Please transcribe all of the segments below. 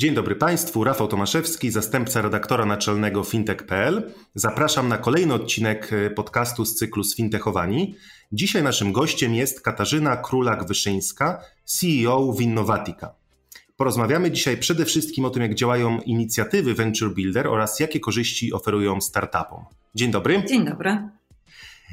Dzień dobry Państwu, Rafał Tomaszewski, zastępca redaktora naczelnego fintech.pl. Zapraszam na kolejny odcinek e, podcastu z cyklu Sfintechowani. Dzisiaj naszym gościem jest Katarzyna Królak-Wyszyńska, CEO Winnovatica. Porozmawiamy dzisiaj przede wszystkim o tym, jak działają inicjatywy Venture Builder oraz jakie korzyści oferują startupom. Dzień dobry. Dzień dobry.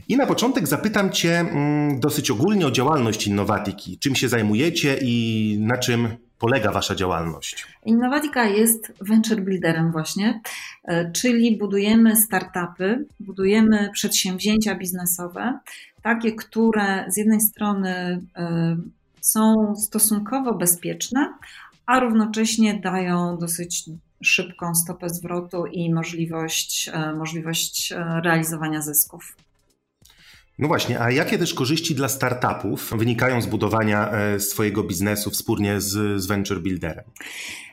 I na początek zapytam Cię mm, dosyć ogólnie o działalność Innovatiki. Czym się zajmujecie i na czym polega Wasza działalność? Innovatika jest venture builderem właśnie, e, czyli budujemy startupy, budujemy przedsięwzięcia biznesowe, takie, które z jednej strony e, są stosunkowo bezpieczne, a równocześnie dają dosyć szybką stopę zwrotu i możliwość, e, możliwość realizowania zysków. No właśnie, a jakie też korzyści dla startupów wynikają z budowania e, swojego biznesu wspólnie z, z Venture Builderem?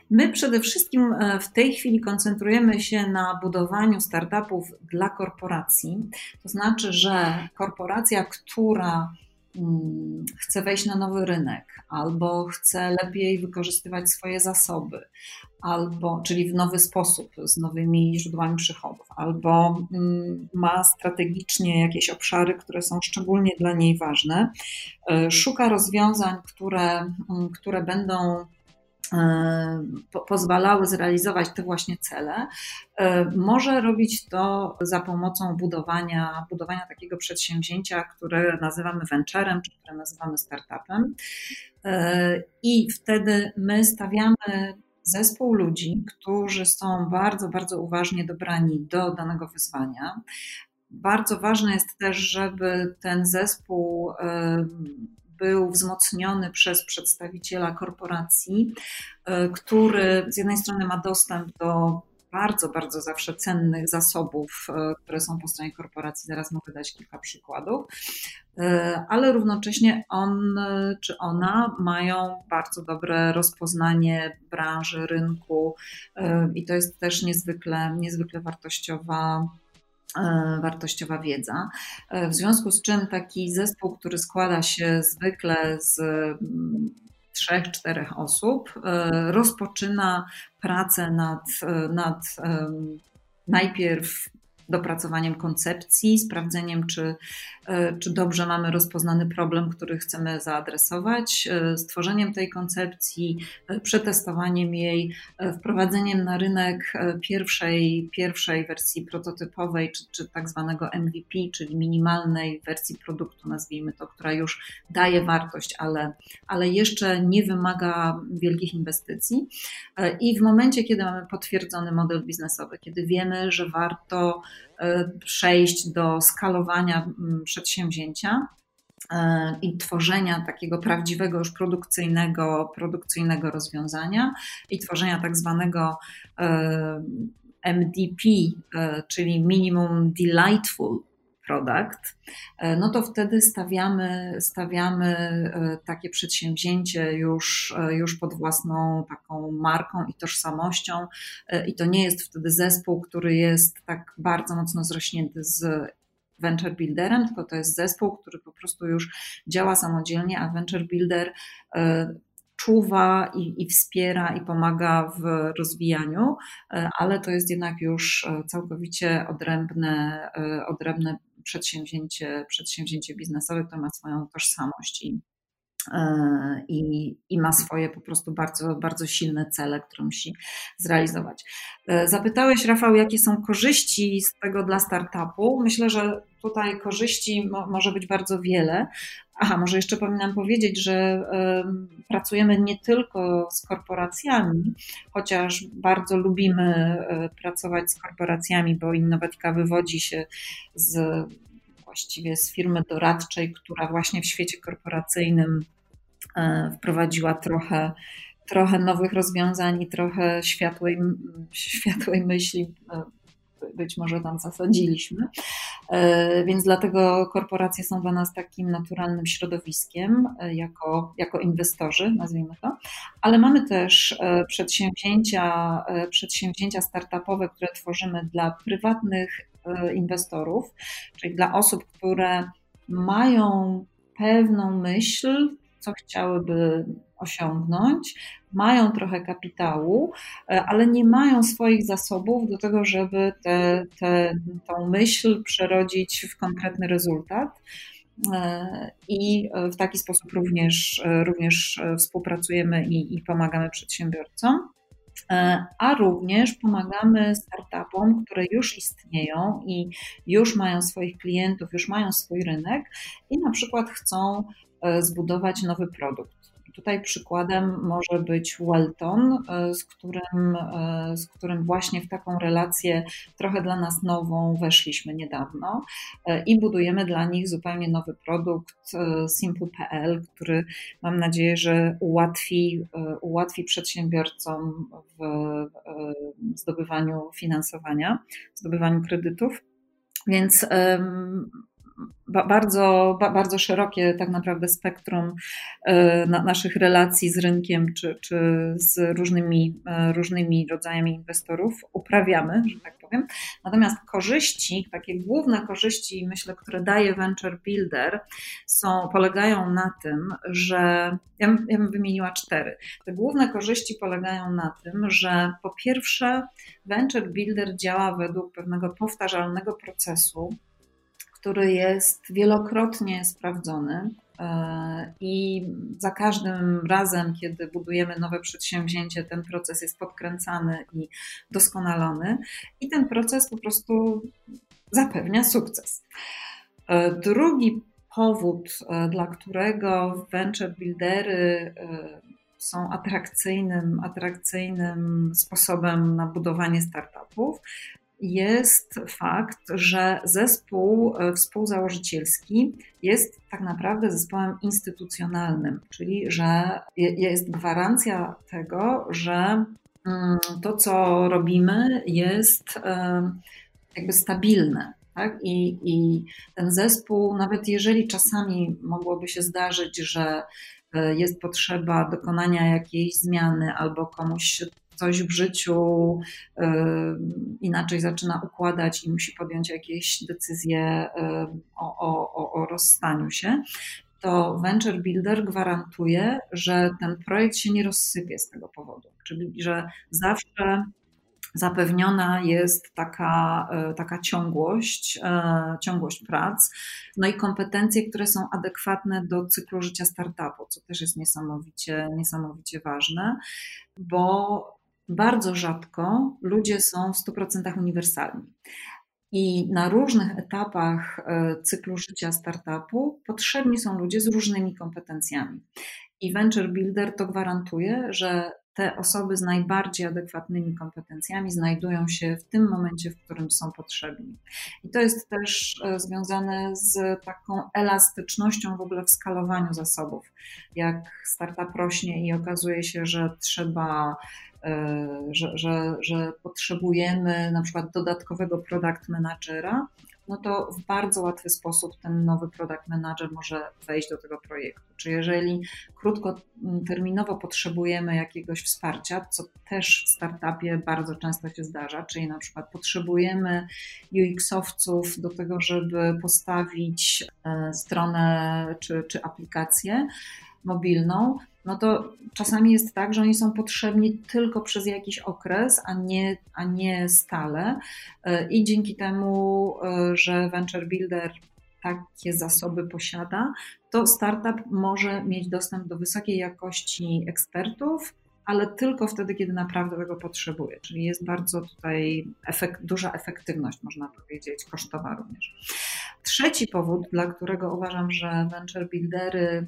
My przede wszystkim e, w tej chwili koncentrujemy się na budowaniu startupów dla korporacji. To znaczy, że korporacja, która mm, chce wejść na nowy rynek, albo chce lepiej wykorzystywać swoje zasoby, albo, czyli w nowy sposób, z nowymi źródłami przychodów, albo mm, ma strategicznie jakieś obszary, które są szczególnie dla niej ważne, e, szuka rozwiązań, które, mm, które będą pozwalały zrealizować te właśnie cele, e, może robić to za pomocą budowania, budowania takiego przedsięwzięcia, które nazywamy venturem, czy które nazywamy startupem. I wtedy my stawiamy zespół ludzi, którzy są bardzo, bardzo uważnie dobrani do danego wyzwania. Bardzo ważne jest też, żeby ten zespół był wzmocniony przez przedstawiciela korporacji, e, który z jednej strony ma dostęp do bardzo, bardzo zawsze cennych zasobów, e, które są po stronie korporacji. Zaraz mogę dać kilka przykładów. E, ale równocześnie on czy ona mają bardzo dobre rozpoznanie branży, rynku i to jest też niezwykle, niezwykle wartościowa wartościowa wiedza. W związku z czym taki zespół, który składa się zwykle z trzech, czterech osób, e, rozpoczyna pracę nad, e, nad najpierw dopracowaniem koncepcji, sprawdzeniem, czy, e, czy dobrze mamy rozpoznany problem, który chcemy zaadresować, e, stworzeniem tej koncepcji, e, przetestowaniem jej, wprowadzeniem na rynek pierwszej, pierwszej wersji prototypowej, czy, czy tak zwanego MVP, czyli minimalnej wersji produktu, nazwijmy to, która już daje wartość, ale, ale jeszcze nie wymaga wielkich inwestycji. I w momencie, kiedy mamy potwierdzony model biznesowy, kiedy wiemy, że warto przejść do skalowania mm, przedsięwzięcia e, i tworzenia takiego prawdziwego już produkcyjnego, produkcyjnego rozwiązania i tworzenia tak zwanego e, MDP, czyli Minimum Delightful product, e, no to wtedy stawiamy, stawiamy e, takie przedsięwzięcie już, e, już pod własną taką marką i tożsamością. I to nie jest wtedy zespół, który jest tak bardzo mocno zrośnięty z venture builderem, tylko to jest zespół, który po prostu już działa samodzielnie, a venture builder czuwa i, i, wspiera i pomaga w rozwijaniu, ale to jest jednak już całkowicie odrębne, odrębne przedsięwzięcie, przedsięwzięcie biznesowe, które ma swoją tożsamość i, e, i, i, ma swoje po prostu bardzo, bardzo silne cele, które musi zrealizować. E, zapytałeś, Rafał, jakie są korzyści z tego dla startupu? Myślę, że tutaj korzyści mo może być bardzo wiele. Aha, może jeszcze powinnam powiedzieć, że y, pracujemy nie tylko z korporacjami, chociaż bardzo lubimy y, pracować z korporacjami, bo Innowatika wywodzi się z właściwie z firmy doradczej, która właśnie w świecie korporacyjnym y, wprowadziła trochę trochę nowych rozwiązań i trochę światłej, światłej myśli być może tam zasadziliśmy. E, więc dlatego korporacje są dla nas takim naturalnym środowiskiem e, jako, jako inwestorzy, nazwijmy to. Ale mamy też e, przedsięwzięcia, przedsięwzięcia startupowe, które tworzymy dla prywatnych inwestorów, czyli dla osób, które mają pewną myśl, co chciałyby osiągnąć, mają trochę kapitału, e, ale nie mają swoich zasobów do tego, żeby tę te, te, myśl przerodzić w konkretny rezultat. E, I w taki sposób również, również współpracujemy i, i pomagamy przedsiębiorcom e, a również pomagamy startupom, które już istnieją i już mają swoich klientów, już mają swój rynek i na przykład chcą zbudować nowy produkt. Tutaj przykładem może być Welton, e, z którym, e, z którym właśnie w taką relację trochę dla nas nową weszliśmy niedawno e, i budujemy dla nich zupełnie nowy produkt Simple.pl, który mam nadzieję, że ułatwi, ułatwi przedsiębiorcom w zdobywaniu finansowania, zdobywaniu kredytów. Więc bardzo, bardzo szerokie tak naprawdę spektrum e, naszych relacji z rynkiem czy, czy z różnymi, e, różnymi rodzajami inwestorów uprawiamy, że tak powiem. Natomiast korzyści, takie główne korzyści, myślę, które daje Venture Builder, są, polegają na tym, że ja ja bym wymieniła cztery. Te główne korzyści polegają na tym, że po pierwsze, Venture Builder działa według pewnego powtarzalnego procesu, który jest wielokrotnie sprawdzony. E, I za każdym razem, kiedy budujemy nowe przedsięwzięcie, ten proces jest podkręcany i doskonalony, i ten proces po prostu zapewnia sukces. E, drugi powód, e, dla którego venture buildery są atrakcyjnym, atrakcyjnym sposobem na budowanie startupów, jest fakt, że zespół e, współzałożycielski jest tak naprawdę zespołem instytucjonalnym, czyli że jest gwarancja tego, że mm, to, co robimy, jest e, jakby stabilne. Tak? I, I ten zespół, nawet jeżeli czasami mogłoby się zdarzyć, że e, jest potrzeba dokonania jakiejś zmiany albo komuś coś w życiu y, inaczej zaczyna układać i musi podjąć jakieś decyzje y, o, o, o rozstaniu się, to Venture Builder gwarantuje, że ten projekt się nie rozsypie z tego powodu. Czyli, że zawsze zapewniona jest taka, y, taka ciągłość, ciągłość prac, no i kompetencje, które są adekwatne do cyklu życia startupu, co też jest niesamowicie, niesamowicie ważne, bo bardzo rzadko ludzie są w 100% uniwersalni. I na różnych etapach e, cyklu życia startupu potrzebni są ludzie z różnymi kompetencjami. I Venture Builder to gwarantuje, że te osoby z najbardziej adekwatnymi kompetencjami znajdują się w tym momencie, w którym są potrzebni. I to jest też e, związane z taką elastycznością w ogóle w skalowaniu zasobów. Jak startup rośnie i okazuje się, że trzeba że, że, że potrzebujemy na przykład dodatkowego product managera, no to w bardzo łatwy sposób ten nowy product manager może wejść do tego projektu. Czy jeżeli krótkoterminowo potrzebujemy jakiegoś wsparcia, co też w startupie bardzo często się zdarza, czyli na przykład potrzebujemy UX-owców do tego, żeby postawić e, stronę czy, czy aplikację mobilną, no to czasami jest tak, że oni są potrzebni tylko przez jakiś okres, a nie, a nie stale. E, I dzięki temu, e, że Venture Builder takie zasoby posiada, to startup może mieć dostęp do wysokiej jakości ekspertów, ale tylko wtedy, kiedy naprawdę tego potrzebuje. Czyli jest bardzo tutaj efekt, duża efektywność, można powiedzieć, kosztowa również. Trzeci powód, dla którego uważam, że venture buildery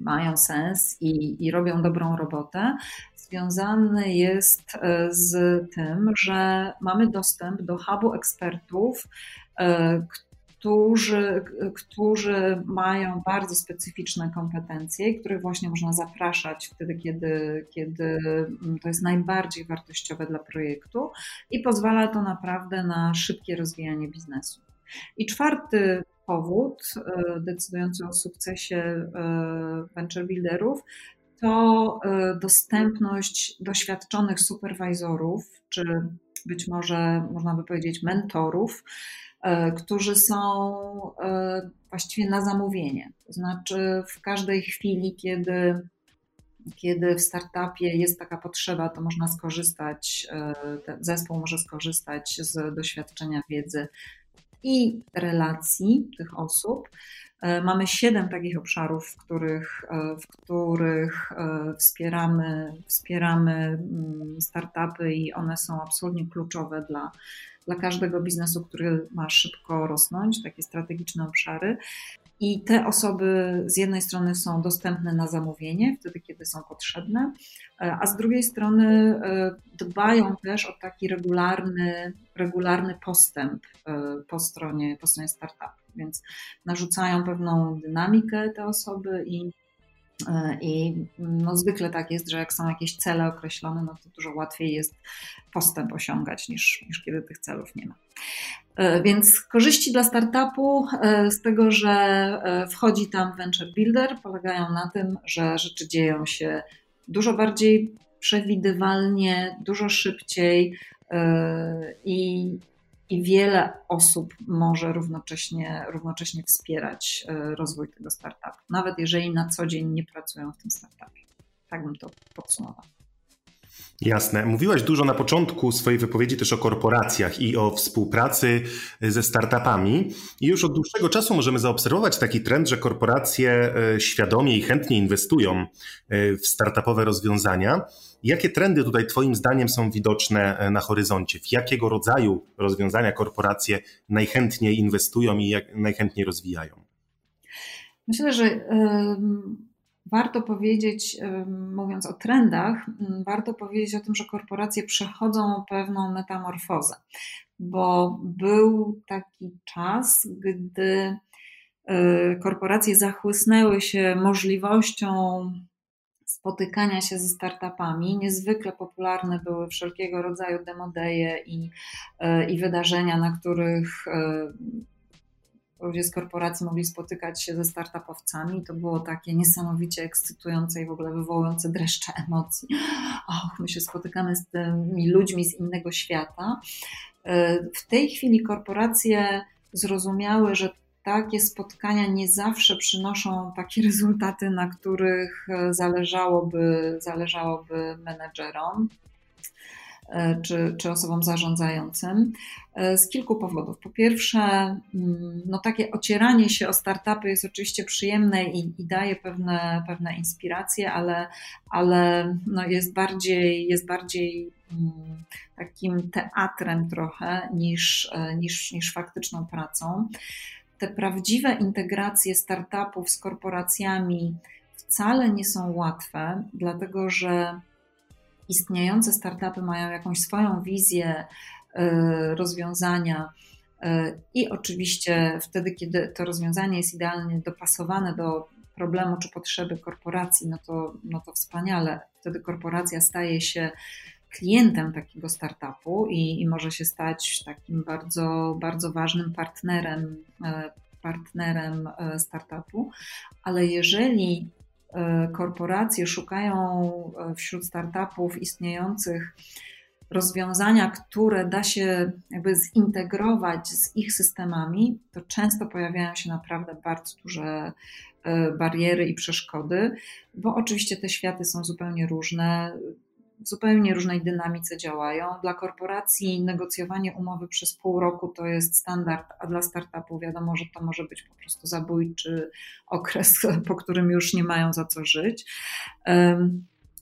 mają sens i, i robią dobrą robotę, związany jest e, z tym, że mamy dostęp do hubu ekspertów, e, którzy, którzy mają bardzo specyficzne kompetencje, których właśnie można zapraszać wtedy, kiedy, kiedy to jest najbardziej wartościowe dla projektu i pozwala to naprawdę na szybkie rozwijanie biznesu. I czwarty powód e, decydujący o sukcesie e, venture builderów to e, dostępność doświadczonych superwizorów, czy być może można by powiedzieć mentorów, którzy są właściwie na zamówienie. To znaczy, w każdej chwili, kiedy, kiedy w startupie jest taka potrzeba, to można skorzystać, zespół może skorzystać z doświadczenia wiedzy i relacji tych osób. E, mamy siedem takich obszarów, w których, e, w których e, wspieramy, wspieramy mm, startupy i one są absolutnie kluczowe dla, dla każdego biznesu, który ma szybko rosnąć, takie strategiczne obszary. I te osoby z jednej strony są dostępne na zamówienie, wtedy kiedy są potrzebne, a z drugiej strony e, dbają też o taki regularny, regularny postęp e, po stronie, po stronie startupu. Więc narzucają pewną dynamikę te osoby i E, I no zwykle tak jest, że jak są jakieś cele określone, no to dużo łatwiej jest postęp osiągać niż, niż kiedy tych celów nie ma. E, więc korzyści dla startupu e, z tego, że wchodzi tam venture builder, polegają na tym, że rzeczy dzieją się dużo bardziej przewidywalnie, dużo szybciej i i wiele osób może równocześnie, równocześnie wspierać e, rozwój tego startupu, nawet jeżeli na co dzień nie pracują w tym startupie. Tak bym to podsumowała. Jasne. Mówiłaś dużo na początku swojej wypowiedzi też o korporacjach i o współpracy ze startupami. I już od dłuższego czasu możemy zaobserwować taki trend, że korporacje e, świadomie i chętnie inwestują e, w startupowe rozwiązania. Jakie trendy tutaj Twoim zdaniem są widoczne e, na horyzoncie? W jakiego rodzaju rozwiązania korporacje najchętniej inwestują i najchętniej rozwijają? Myślę, że warto powiedzieć, mówiąc o trendach, warto powiedzieć o tym, że korporacje przechodzą pewną metamorfozę, bo był taki czas, gdy e, korporacje zachłysnęły się możliwością spotykania się ze startupami. Niezwykle popularne były wszelkiego rodzaju demodeje i, e, i wydarzenia, na których e, ludzie z korporacji mogli spotykać się ze startupowcami. To było takie niesamowicie ekscytujące i w ogóle wywołujące dreszcze emocji. Och, my się spotykamy z tymi ludźmi z innego świata. E, w tej chwili korporacje zrozumiały, że takie spotkania nie zawsze przynoszą takie rezultaty, na których e, zależałoby, zależałoby menedżerom czy, czy osobom zarządzającym e, z kilku powodów. Po pierwsze, mm, no takie ocieranie się o startupy jest oczywiście przyjemne i, i daje pewne, pewne inspiracje, ale, ale no jest bardziej, jest bardziej mm, takim teatrem trochę niż, niż, niż faktyczną pracą te prawdziwe integracje startupów z korporacjami wcale nie są łatwe, dlatego że istniejące startupy mają jakąś swoją wizję e, rozwiązania. E, I oczywiście wtedy, kiedy to rozwiązanie jest idealnie dopasowane do problemu czy potrzeby korporacji, no to, no to wspaniale. Wtedy korporacja staje się klientem takiego startupu i, i może się stać takim bardzo, bardzo ważnym partnerem, e, partnerem startupu, ale jeżeli korporacje szukają wśród startupów istniejących rozwiązania, które da się jakby zintegrować z ich systemami, to często pojawiają się naprawdę bardzo duże bariery i przeszkody, bo oczywiście te światy są zupełnie różne w zupełnie różnej dynamice działają. Dla korporacji negocjowanie umowy przez pół roku to jest standard, a dla startupu wiadomo, że to może być po prostu zabójczy okres, po którym już nie mają za co żyć.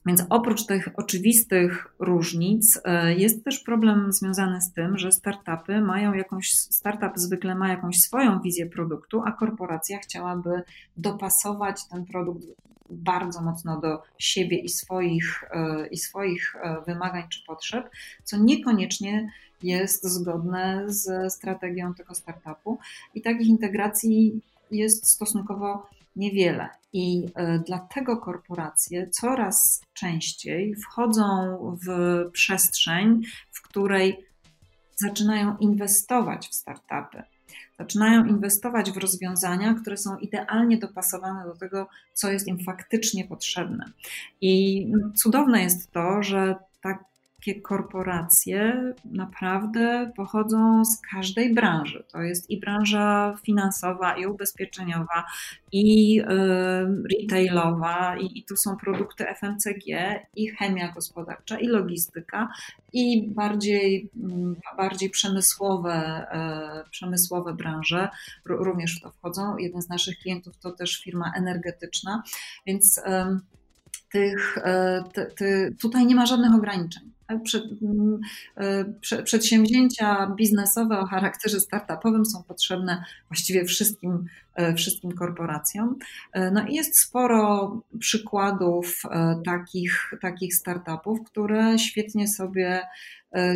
Więc oprócz tych oczywistych różnic, e, jest też problem związany z tym, że startupy mają jakąś, startup zwykle ma jakąś swoją wizję produktu, a korporacja chciałaby dopasować ten produkt bardzo mocno do siebie i swoich, e, i swoich e, wymagań czy potrzeb, co niekoniecznie jest zgodne z strategią tego startupu i takich integracji jest stosunkowo niewiele. I e, dlatego korporacje coraz częściej wchodzą w przestrzeń, w której zaczynają inwestować w startupy. Zaczynają inwestować w rozwiązania, które są idealnie dopasowane do tego, co jest im faktycznie potrzebne. I cudowne jest to, że tak takie korporacje naprawdę pochodzą z każdej branży. To jest i branża finansowa, i ubezpieczeniowa, i retailowa, i, i tu są produkty FMCG, i chemia gospodarcza, i logistyka, i bardziej, mm, bardziej przemysłowe, e, przemysłowe branże również w to wchodzą. Jeden z naszych klientów to też firma energetyczna, więc tych, e, ty, ty, tutaj nie ma żadnych ograniczeń. Mm, e, przedsięwzięcia biznesowe o charakterze startupowym są potrzebne właściwie wszystkim, e, wszystkim korporacjom. E, no i jest sporo przykładów takich, takich startupów, które świetnie sobie,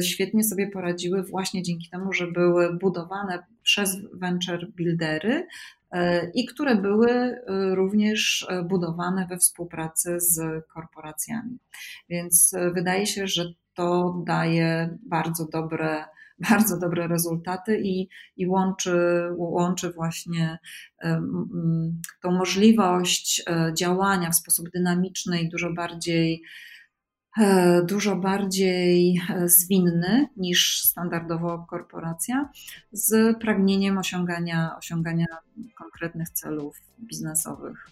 świetnie sobie poradziły właśnie dzięki temu, że były budowane przez venture buildery, i które były również budowane we współpracy z korporacjami. Więc wydaje się, że to daje bardzo dobre, bardzo dobre rezultaty i, i łączy, łączy właśnie tą możliwość e, działania w sposób dynamiczny i dużo bardziej e, dużo bardziej e, zwinny niż standardowo korporacja, z pragnieniem osiągania, osiągania konkretnych celów biznesowych.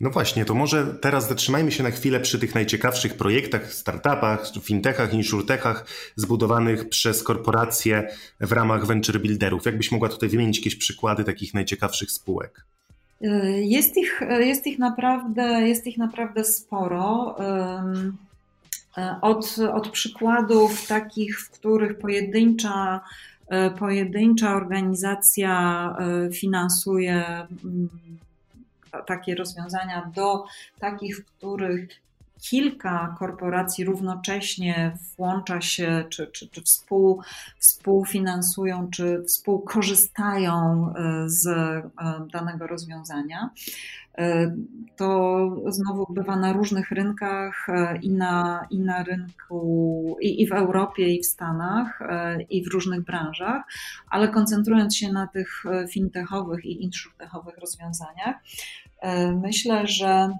No właśnie, to może teraz zatrzymajmy się na chwilę przy tych najciekawszych projektach, startupach, fintechach, insurtechach zbudowanych przez korporacje w ramach venture builderów. Jakbyś mogła tutaj wymienić jakieś przykłady takich najciekawszych spółek? Jest ich, jest ich, naprawdę, jest ich naprawdę sporo. Od, od przykładów takich, w których pojedyncza, pojedyncza organizacja finansuje mm, takie rozwiązania do takich, w których kilka korporacji równocześnie włącza się, czy, czy, czy współ, współfinansują, czy współkorzystają e, z e, danego rozwiązania. E, to znowu bywa na różnych rynkach i na, i na rynku, i, i w Europie, i w Stanach, i w różnych branżach, ale koncentrując się na tych fintechowych i insurtechowych rozwiązaniach, myślę, że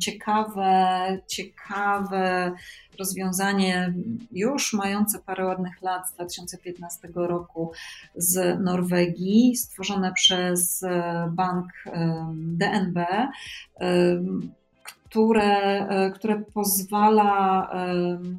ciekawe, ciekawe rozwiązanie już mające parę ładnych lat z 2015 roku z Norwegii, stworzone przez e, bank DNB, które, e, które pozwala,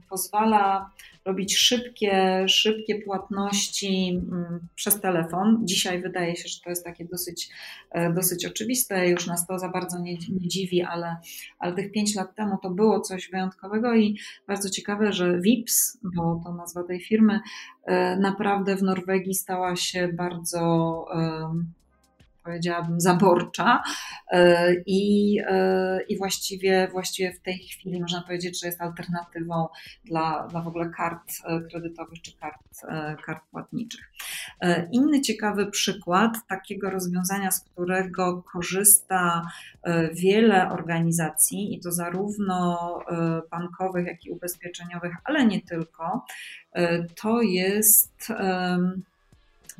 pozwala robić szybkie, szybkie płatności mm, przez telefon. Dzisiaj wydaje się, że to jest takie dosyć, e, dosyć oczywiste, już nas to za bardzo nie, nie dziwi, ale, ale tych pięć lat temu to było coś wyjątkowego i bardzo ciekawe, że VIPS, bo to nazwa tej firmy, e, naprawdę w Norwegii stała się bardzo powiedziałabym, zaborcza e, i, e, i właściwie, właściwie w tej chwili można powiedzieć, że jest alternatywą dla, dla w ogóle kart e, kredytowych czy kart, kart płatniczych. Inny ciekawy przykład takiego rozwiązania, z którego korzysta wiele organizacji i to zarówno bankowych, jak i ubezpieczeniowych, ale nie tylko, to jest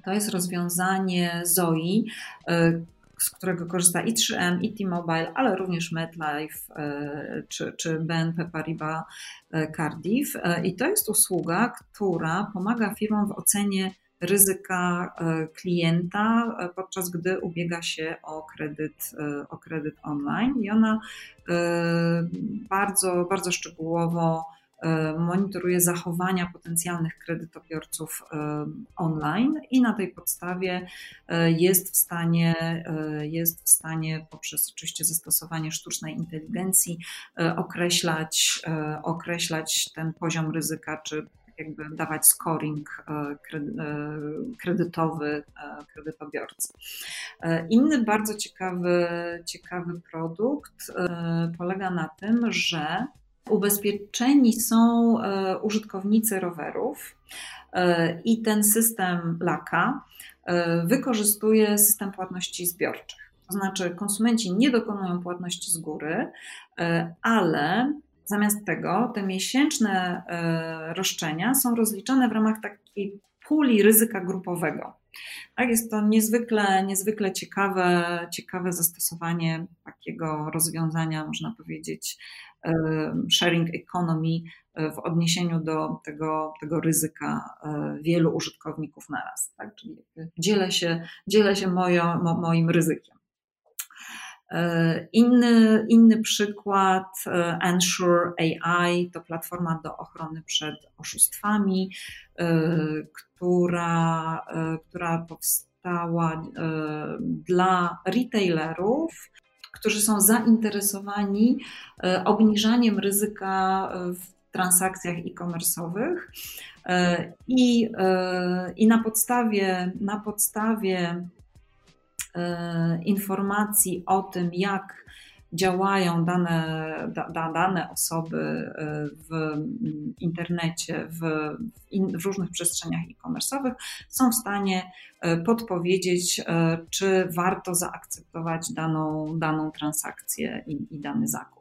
to jest rozwiązanie ZOI, e, z którego korzysta i 3M, i T-Mobile, ale również MetLife e, czy, czy BNP Paribas e, Cardiff. I to jest usługa, która pomaga firmom w ocenie ryzyka klienta, podczas gdy ubiega się o kredyt, o kredyt online. I ona bardzo, bardzo szczegółowo monitoruje zachowania potencjalnych kredytobiorców e, online i na tej podstawie e, jest w stanie, jest w stanie poprzez oczywiście zastosowanie sztucznej inteligencji określać, określać ten poziom ryzyka, czy jakby dawać scoring kredytowy kredytobiorcy. Inny bardzo ciekawy, ciekawy produkt polega na tym, że Ubezpieczeni są e, użytkownicy rowerów, i ten system LAKA wykorzystuje system płatności zbiorczych. To znaczy, konsumenci nie dokonują płatności z góry, ale zamiast tego te miesięczne roszczenia są rozliczane w ramach takiej puli ryzyka grupowego. Tak, jest to niezwykle, niezwykle ciekawe, ciekawe zastosowanie takiego rozwiązania, można powiedzieć, sharing economy w odniesieniu do tego, tego ryzyka e, wielu użytkowników naraz. Tak? Czyli dzielę się, dzielę się moim ryzykiem. E, inny, inny przykład, e, Ensure AI, to platforma do ochrony przed oszustwami, która, która powstała dla retailerów, którzy są zainteresowani obniżaniem ryzyka w transakcjach e-commerce'owych. E, i, e, i na podstawie, na podstawie e, informacji o tym, jak działają dane, da, dane osoby w internecie, w, w, różnych przestrzeniach e-commerce'owych, są w stanie podpowiedzieć, czy warto zaakceptować daną, daną transakcję i, i dany zakup.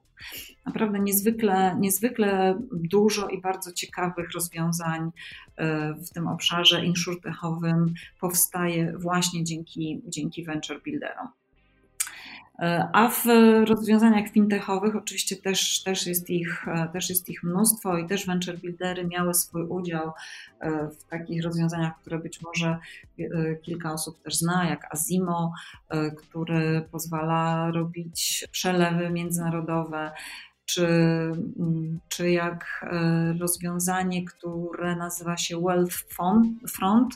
Naprawdę niezwykle, niezwykle dużo i bardzo ciekawych rozwiązań e, w tym obszarze insurtechowym powstaje właśnie dzięki, dzięki venture builderom. E, a w rozwiązaniach fintechowych oczywiście też, też, jest ich, e, też jest ich mnóstwo i też venture buildery miały swój udział e, w takich rozwiązaniach, które być może kilka osób też zna, jak Azimo, który pozwala robić przelewy międzynarodowe, czy, mm, czy jak rozwiązanie, które nazywa się Wealth Front,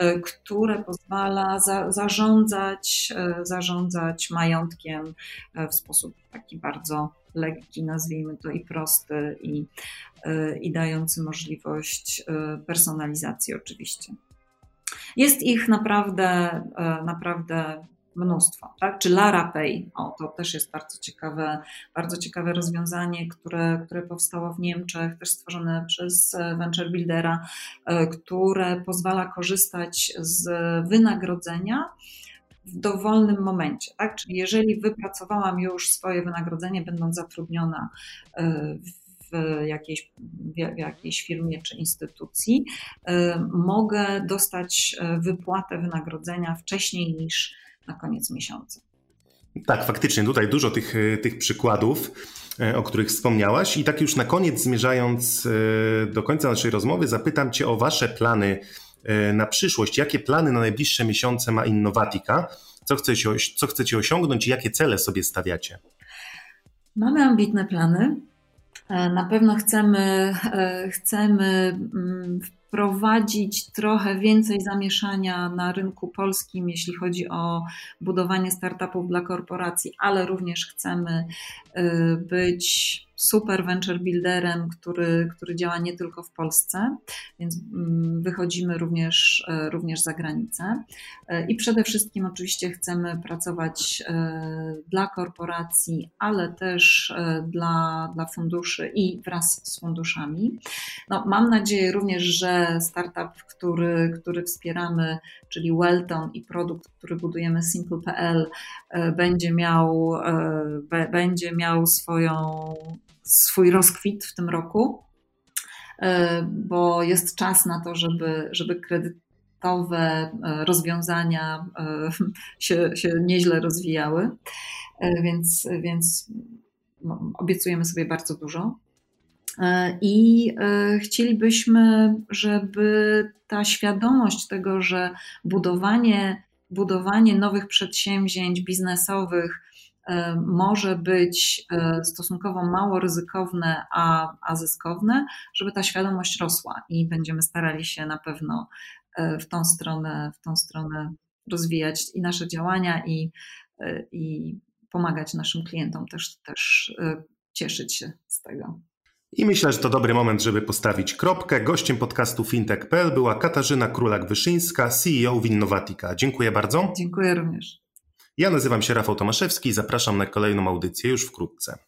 E, które pozwala za, zarządzać, e, zarządzać majątkiem e, w sposób taki bardzo lekki, nazwijmy to i prosty, i, i dający możliwość personalizacji oczywiście. Jest ich naprawdę, naprawdę mnóstwo, tak? Czy LaraPay, o, to też jest bardzo ciekawe, bardzo ciekawe rozwiązanie, które, które powstało w Niemczech, też stworzone przez Venture Buildera, e, które pozwala korzystać z wynagrodzenia w dowolnym momencie, tak? Czyli jeżeli wypracowałam już swoje wynagrodzenie, będąc zatrudniona e, w jakiejś, w jakiejś firmie czy instytucji, e, mogę dostać wypłatę wynagrodzenia wcześniej niż na koniec miesiąca. Tak, faktycznie tutaj dużo tych, e, tych przykładów, e, o których wspomniałaś. I tak już na koniec, zmierzając e, do końca naszej rozmowy, zapytam Cię o Wasze plany na przyszłość. Jakie plany na najbliższe miesiące ma Innovatica? Co chcecie, co chcecie osiągnąć i jakie cele sobie stawiacie? Mamy ambitne plany. Na pewno chcemy, chcemy mm, wprowadzić trochę więcej zamieszania na rynku polskim, jeśli chodzi o budowanie startupów dla korporacji, ale również chcemy y, być super venture builderem, który, który działa nie tylko w Polsce, więc mm, wychodzimy również, e, również za granicę. E, I przede wszystkim oczywiście chcemy pracować e, dla korporacji, ale też dla, dla funduszy i wraz z funduszami. No, mam nadzieję również, że startup, który, który wspieramy, czyli Welton i produkt, który budujemy Simple.pl, będzie miał, będzie miał swoją swój rozkwit w tym roku, e, bo jest czas na to, żeby, żeby kredytowe e, rozwiązania e, się, się nieźle rozwijały, więc, więc no, obiecujemy sobie bardzo dużo. I chcielibyśmy, żeby ta świadomość tego, że budowanie, budowanie nowych przedsięwzięć biznesowych może być e, stosunkowo mało ryzykowne, a, a zyskowne, żeby ta świadomość rosła i będziemy starali się na pewno e, w tą stronę, w tą stronę rozwijać i nasze działania i, i pomagać naszym klientom też, też cieszyć się z tego. I myślę, że to dobry moment, żeby postawić kropkę. Gościem podcastu fintech.pl była Katarzyna Królak-Wyszyńska, CEO Winnowatika. Dziękuję bardzo. Dziękuję również. Ja nazywam się Rafał Tomaszewski i zapraszam na kolejną audycję już wkrótce.